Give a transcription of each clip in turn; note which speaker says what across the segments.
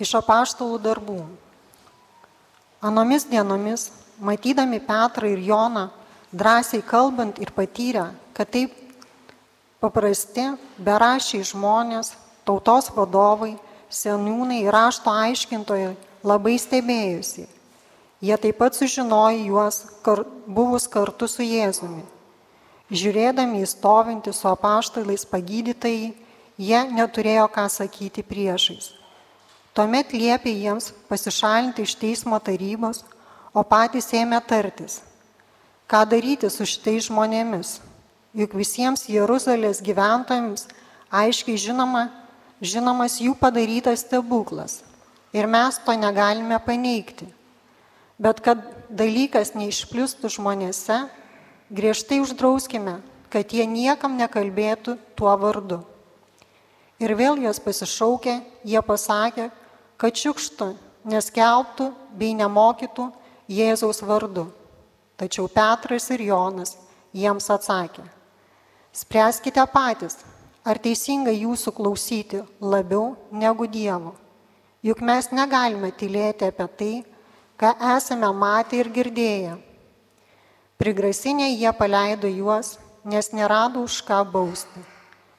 Speaker 1: Iš apaštalų darbų. Anomis dienomis, matydami Petrą ir Joną, drąsiai kalbant ir patyrę, kad taip paprasti, berašiai žmonės, tautos vadovai, seniūnai ir rašto aiškintojai labai stebėjusi. Jie taip pat sužinojo juos kar, buvus kartu su Jėzumi. Žiūrėdami į stovintį su apaštalais pagydytai, jie neturėjo ką sakyti priešais. Tuomet liepė jiems pasišalinti iš teismo tarybos, o patys ėmė tartis. Ką daryti su šitais žmonėmis? Juk visiems Jeruzalės gyventojams aiškiai žinoma, žinomas jų padarytas stebuklas. Ir mes to negalime paneigti. Bet kad dalykas neišplistų žmonėse, griežtai uždrauskime, kad jie niekam nekalbėtų tuo vardu. Ir vėl juos pasišaukė, jie pasakė, kad šiukštų neskelbtų bei nemokytų Jėzaus vardu. Tačiau Petras ir Jonas jiems atsakė, spręskite patys, ar teisinga jūsų klausyti labiau negu Dievo. Juk mes negalime tylėti apie tai, ką esame matę ir girdėję. Prigrasinę jie paleido juos, nes nerado už ką bausti.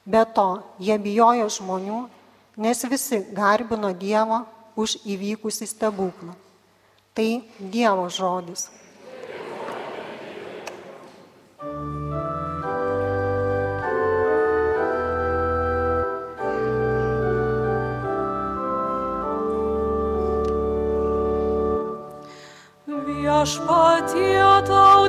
Speaker 1: Be to, jie bijojo žmonių, nes visi garbino Dievą už įvykusį stebuklą. Tai Dievo žodis.
Speaker 2: Viešpatie tau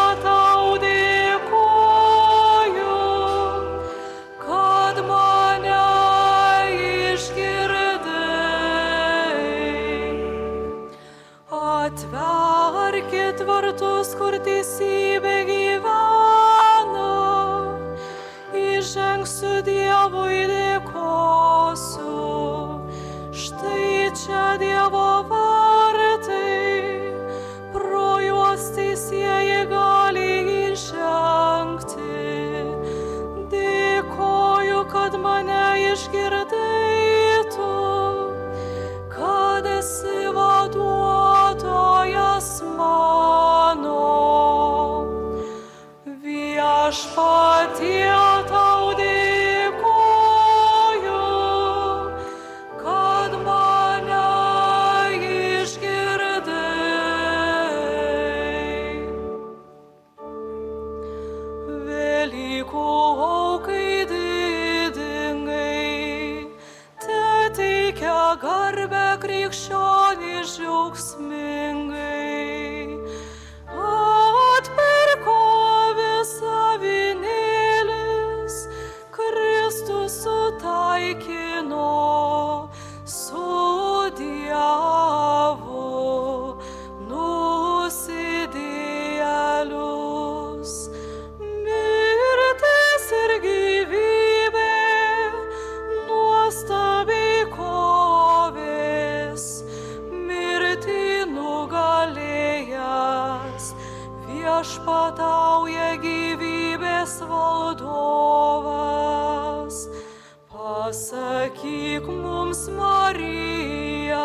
Speaker 2: vaikų didingai, te teikia garbę krikščionį žiaugsmingai. viešpatauja gyvybės valdovas. Pasakyk mums, Marija,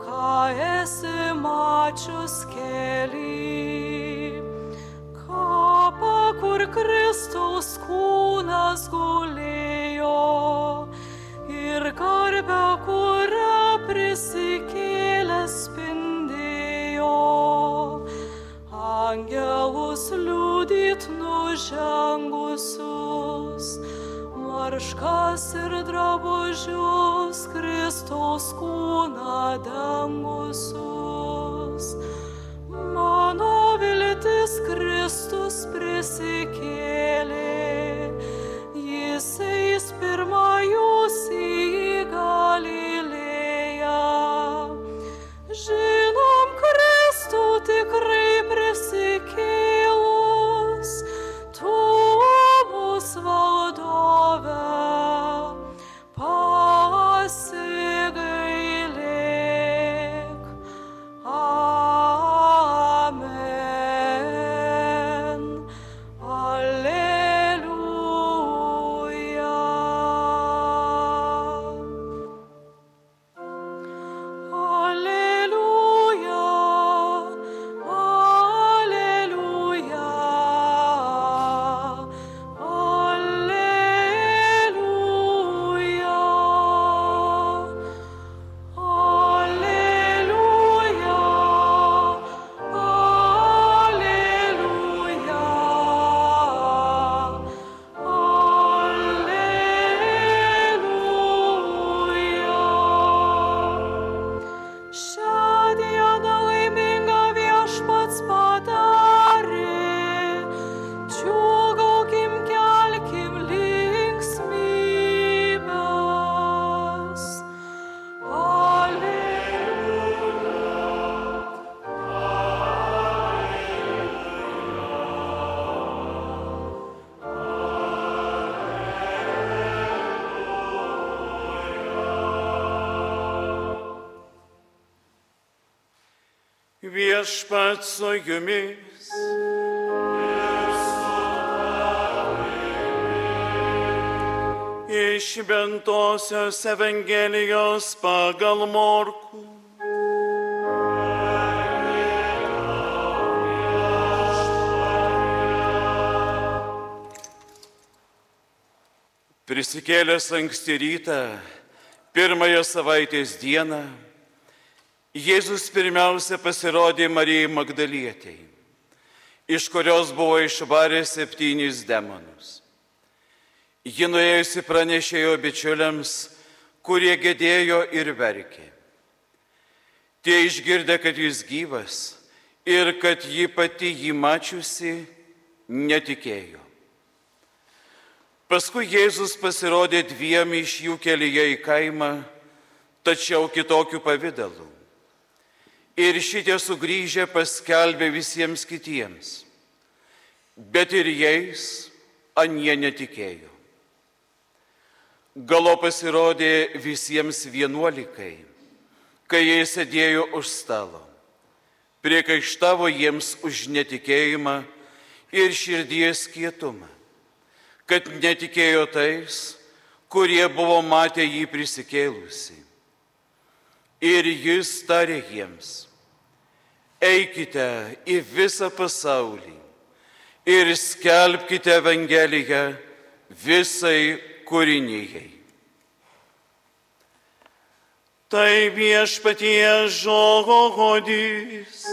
Speaker 2: ką esi mačius keli, ką pakur Kristaus kūnas guli. Nužengusius, marškas ir drabužius Kristaus kūną dangusius.
Speaker 3: Viešpat su jumis. Iš Ventosios Evangelijos pagal Morkų. Prisikėlęs anksti rytą, pirmąją savaitės dieną, Jėzus pirmiausia pasirodė Marijai Magdalietėjai, iš kurios buvo išvaręs septynis demonus. Ji nuėjusi pranešė jo bičiuliams, kurie gedėjo ir verkė. Tie išgirdę, kad jis gyvas ir kad ji pati jį mačiusi, netikėjo. Paskui Jėzus pasirodė dviem iš jų kelyje į kaimą, tačiau kitokių pavydalų. Ir šitie sugrįžę paskelbė visiems kitiems, bet ir jais anie netikėjo. Galo pasirodė visiems vienuolikai, kai jie sėdėjo už stalo. Priekaištavo jiems už netikėjimą ir širdies kietumą, kad netikėjo tais, kurie buvo matę jį prisikėlusi. Ir jis tarė jiems, eikite į visą pasaulį ir skelbkite Evangeliją visai kūrinyjei. Tai viešpatie žodis.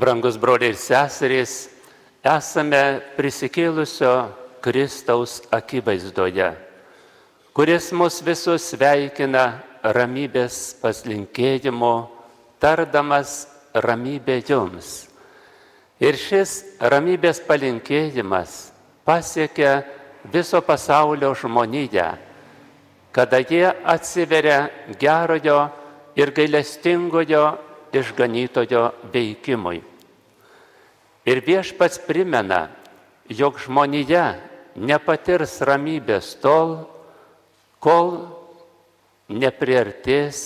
Speaker 4: Brangus broliai ir seserys, esame prisikėlusio Kristaus akivaizdoje, kuris mus visus sveikina ramybės paslinkėjimu, tardamas ramybė jums. Ir šis ramybės palinkėjimas pasiekia viso pasaulio žmoniją, kada jie atsiveria gerojo ir gailestingojo išganytojo veikimui. Ir viešpats primena, jog žmonija nepatirs ramybės tol, kol nepriartės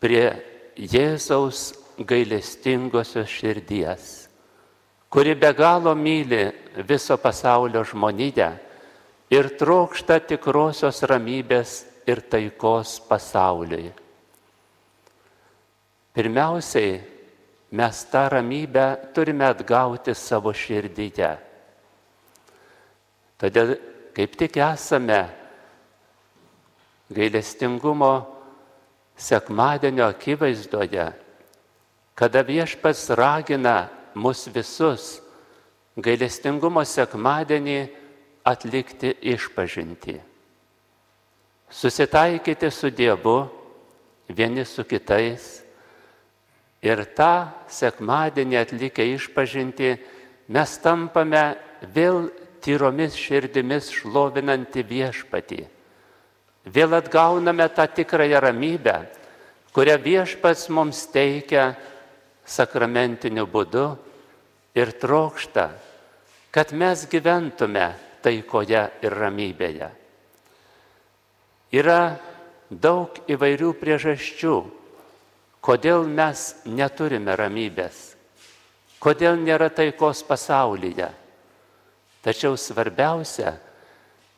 Speaker 4: prie Jėzaus gailestingosios širdies, kuri be galo myli viso pasaulio žmoniją ir trokšta tikrosios ramybės ir taikos pasauliui. Pirmiausiai, mes tą ramybę turime atgauti savo širdyje. Todėl kaip tik esame gailestingumo sekmadienio akivaizdoje, kada viešpats ragina mus visus gailestingumo sekmadienį atlikti išpažinti. Susitaikyti su Dievu vieni su kitais Ir tą sekmadienį atlikę išpažinti mes tampame vėl tyromis širdimis šlovinantį viešpatį. Vėl atgauname tą tikrąją ramybę, kurią viešpats mums teikia sakramentiniu būdu ir trokšta, kad mes gyventume taikoje ir ramybėje. Yra daug įvairių priežasčių, Kodėl mes neturime ramybės? Kodėl nėra taikos pasaulyje? Tačiau svarbiausia,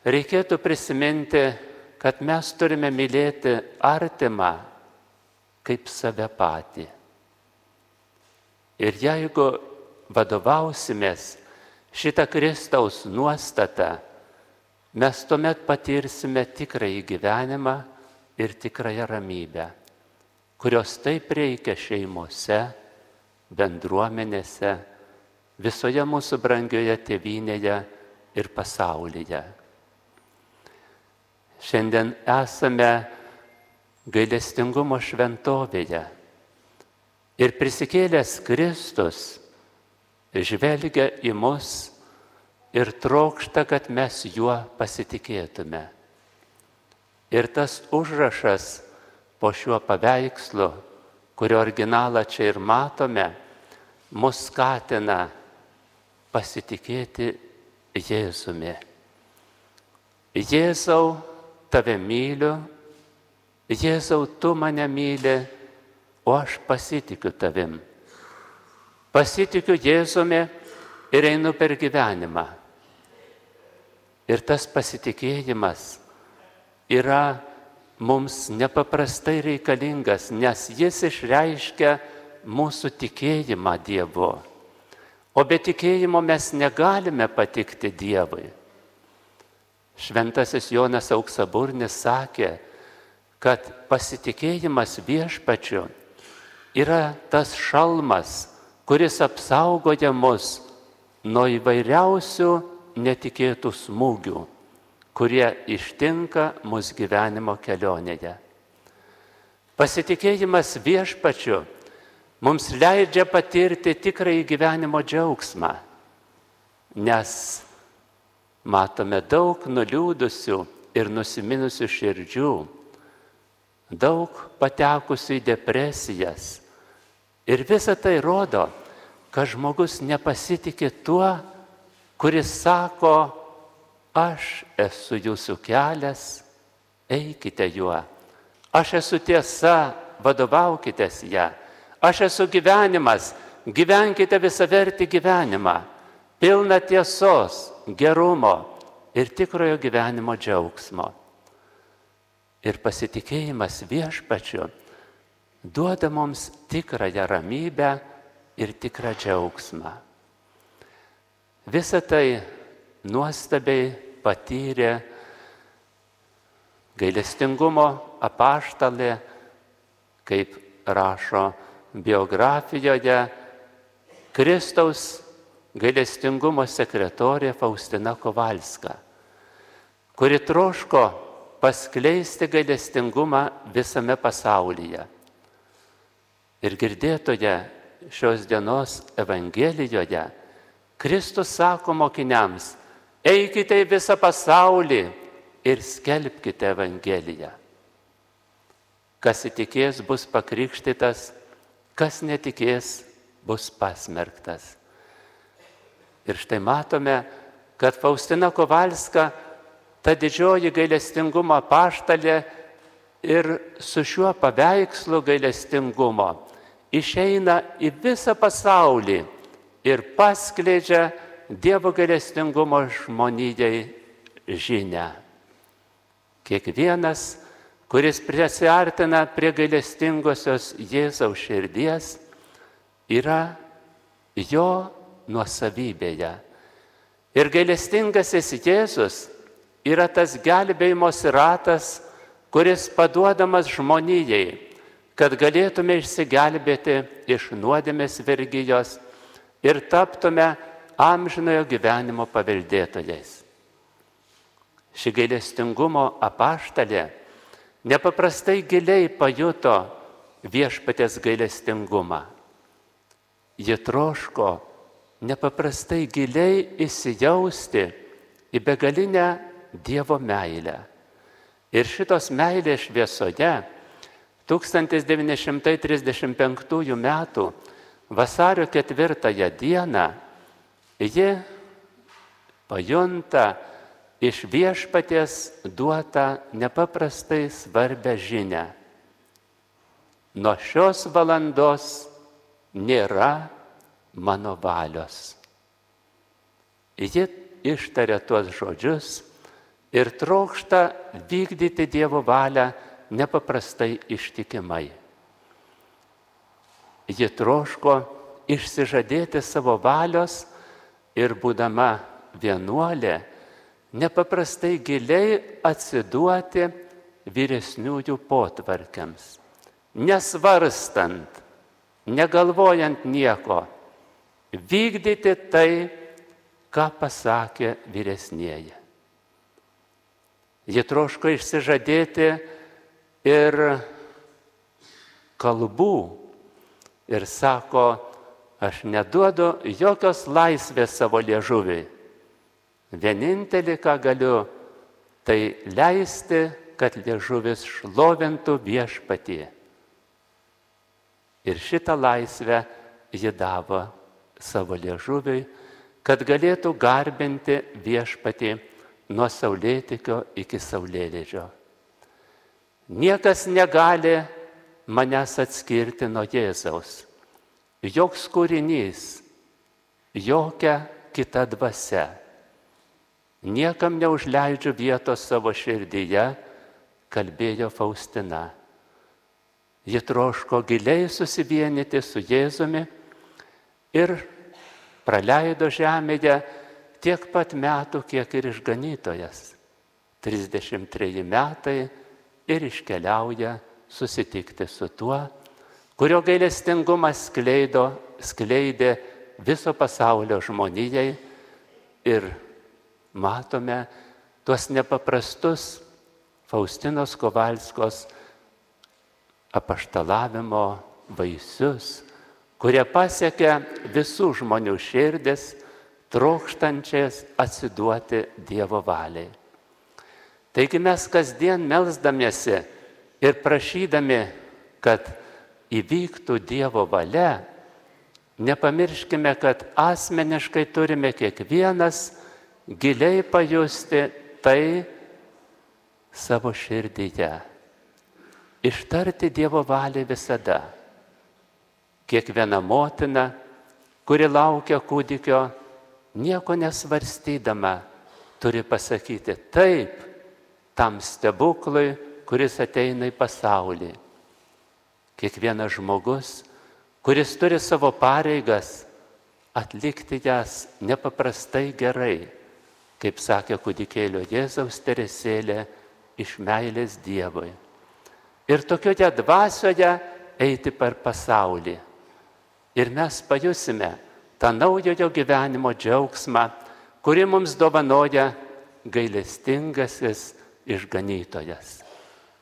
Speaker 4: reikėtų prisiminti, kad mes turime mylėti artimą kaip save patį. Ir jeigu vadovausimės šitą Kristaus nuostatą, mes tuomet patirsime tikrąjį gyvenimą ir tikrąją ramybę kurios taip reikia šeimose, bendruomenėse, visoje mūsų brangioje tėvynėje ir pasaulyje. Šiandien esame gailestingumo šventovėje ir prisikėlęs Kristus žvelgia į mus ir trokšta, kad mes juo pasitikėtume. Ir tas užrašas po šiuo paveikslu, kurio originalą čia ir matome, mus skatina pasitikėti Jėzumi. Jėzau, tave myliu, Jėzau, tu mane myli, o aš pasitikiu tavim. Pasitikiu Jėzumi ir einu per gyvenimą. Ir tas pasitikėjimas yra mums nepaprastai reikalingas, nes jis išreiškia mūsų tikėjimą Dievu. O be tikėjimo mes negalime patikti Dievui. Šventasis Jonas Auksaburnis sakė, kad pasitikėjimas viešpačiu yra tas šalmas, kuris apsaugoja mus nuo įvairiausių netikėtų smūgių kurie ištinka mūsų gyvenimo kelionėje. Pasitikėjimas viešpačiu mums leidžia patirti tikrąjį gyvenimo džiaugsmą, nes matome daug nuliūdusių ir nusiminusių širdžių, daug patekusių į depresijas. Ir visa tai rodo, kad žmogus nepasitikė tuo, kuris sako, aš esu jūsų kelias, eikite juo. Aš esu tiesa, vadovaukitės ją. Aš esu gyvenimas, gyvenkite visą vertį gyvenimą, pilną tiesos, gerumo ir tikrojo gyvenimo džiaugsmo. Ir pasitikėjimas viešpačiu duoda mums tikrąją ramybę ir tikrą džiaugsmą. Visą tai nuostabiai patyrė gailestingumo apaštalė, kaip rašo biografijoje, Kristaus gailestingumo sekretorė Faustina Kovalska, kuri troško paskleisti gailestingumą visame pasaulyje. Ir girdėtoje šios dienos Evangelijoje Kristus sako mokiniams, Eikite į visą pasaulį ir skelbkite Evangeliją. Kas įtikės, bus pakrikštytas, kas netikės, bus pasmerktas. Ir štai matome, kad Faustina Kovalska, ta didžioji gailestingumo paštalė ir su šiuo paveikslu gailestingumo išeina į visą pasaulį ir paskleidžia Dievo gailestingumo žmonijai žinę. Kiekvienas, kuris prisiartina prie gailestingosios Jėzaus širdies, yra jo nuosavybėje. Ir gailestingasis Jėzus yra tas gelbėjimos ratas, kuris paduodamas žmonijai, kad galėtume išsigelbėti iš nuodėmės vergyjos ir taptume amžinojo gyvenimo paveldėtojais. Ši gailestingumo apaštalė nepaprastai giliai pajuto viešpatės gailestingumą. Ji troško nepaprastai giliai įsijausti į begalinę Dievo meilę. Ir šitos meilės šviesoje 1935 m. vasario 4 dieną ji pajunta iš viešpaties duotą nepaprastai svarbę žinę. Nuo šios valandos nėra mano valios. Ji ištarė tuos žodžius ir trokšta vykdyti Dievo valią nepaprastai ištikimai. Ji troško išsižadėti savo valios ir būdama vienuolė, nepaprastai giliai atsiduoti vyresniųjų potvarkiams, nesvarstant, negalvojant nieko, vykdyti tai, ką pasakė vyresnėje. Ji troško išsižadėti ir kalbų ir sako, aš neduodu jokios laisvės savo liežuviui. Vienintelį, ką galiu, tai leisti, kad liežuvis šlovintų viešpatį. Ir šitą laisvę ji davo savo liežuviui, kad galėtų garbinti viešpatį nuo saulėtikio iki saulėlėdžio. Niekas negali manęs atskirti nuo Jėzaus. Joks kūrinys, jokia kita dvasia. Niekam neužleidžiu vietos savo širdyje, kalbėjo Faustina. Ji troško giliai susivienyti su Jėzumi ir praleido žemėje tiek pat metų, kiek ir išganytojas. 33 metai ir iškeliauja susitikti su tuo, kurio gailestingumas skleido, skleidė viso pasaulio žmonijai ir matome tuos nepaprastus Faustinos Kovalskos apaštalavimo vaisius, kurie pasiekia visų žmonių širdis, trokštančias atsiduoti Dievo valiai. Taigi mes kasdien melzdamiesi ir prašydami, kad įvyktų Dievo valia, nepamirškime, kad asmeniškai turime kiekvienas giliai pajusti tai savo širdyje. Ištarti Dievo valią visada. Kiekviena motina, kuri laukia kūdikio, nieko nesvarstydama, turi pasakyti taip, tam stebuklui, kuris ateina į pasaulį. Kiekvienas žmogus, kuris turi savo pareigas, atlikti jas nepaprastai gerai, kaip sakė kūdikėlio Jėzaus teresėlė, iš meilės Dievui. Ir tokioje dvasioje eiti per pasaulį. Ir mes pajusime tą naujojo gyvenimo džiaugsmą, kuri mums dovanoja gailestingasis išganytojas.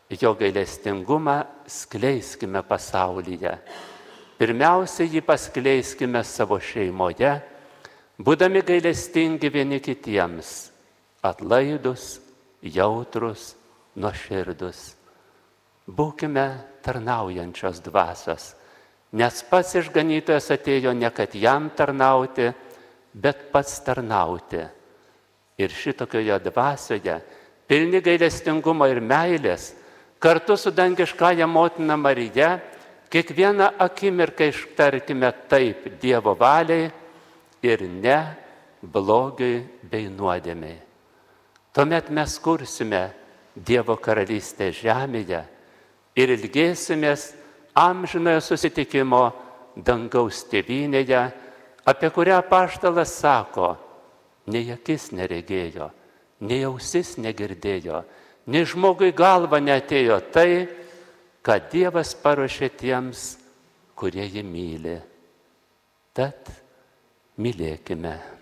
Speaker 4: Jo gailestingumą skleiskime pasaulyje. Pirmiausia, jį paskleiskime savo šeimoje, būdami gailestingi vieni kitiems, atlaidus, jautrus, nuoširdus. Būkime tarnaujančios dvasios, nes pats išganytojas atėjo ne kad jam tarnauti, bet pats tarnauti. Ir šitokioje dvasioje, pilni gailestingumo ir meilės, kartu su dangiškąja motina Marija, kiekvieną akimirką ištarkime taip Dievo valiai ir ne blogiui bei nuodėmiai. Tuomet mes kursime Dievo karalystę žemėje ir ilgėsimės amžinojo susitikimo dangaus tėvynėje, apie kurią paštalas sako, nei akis neregėjo, nei ausis negirdėjo, nei žmogui galva netėjo tai, ką Dievas paruošė tiems, kurie jį myli. Tad mylėkime.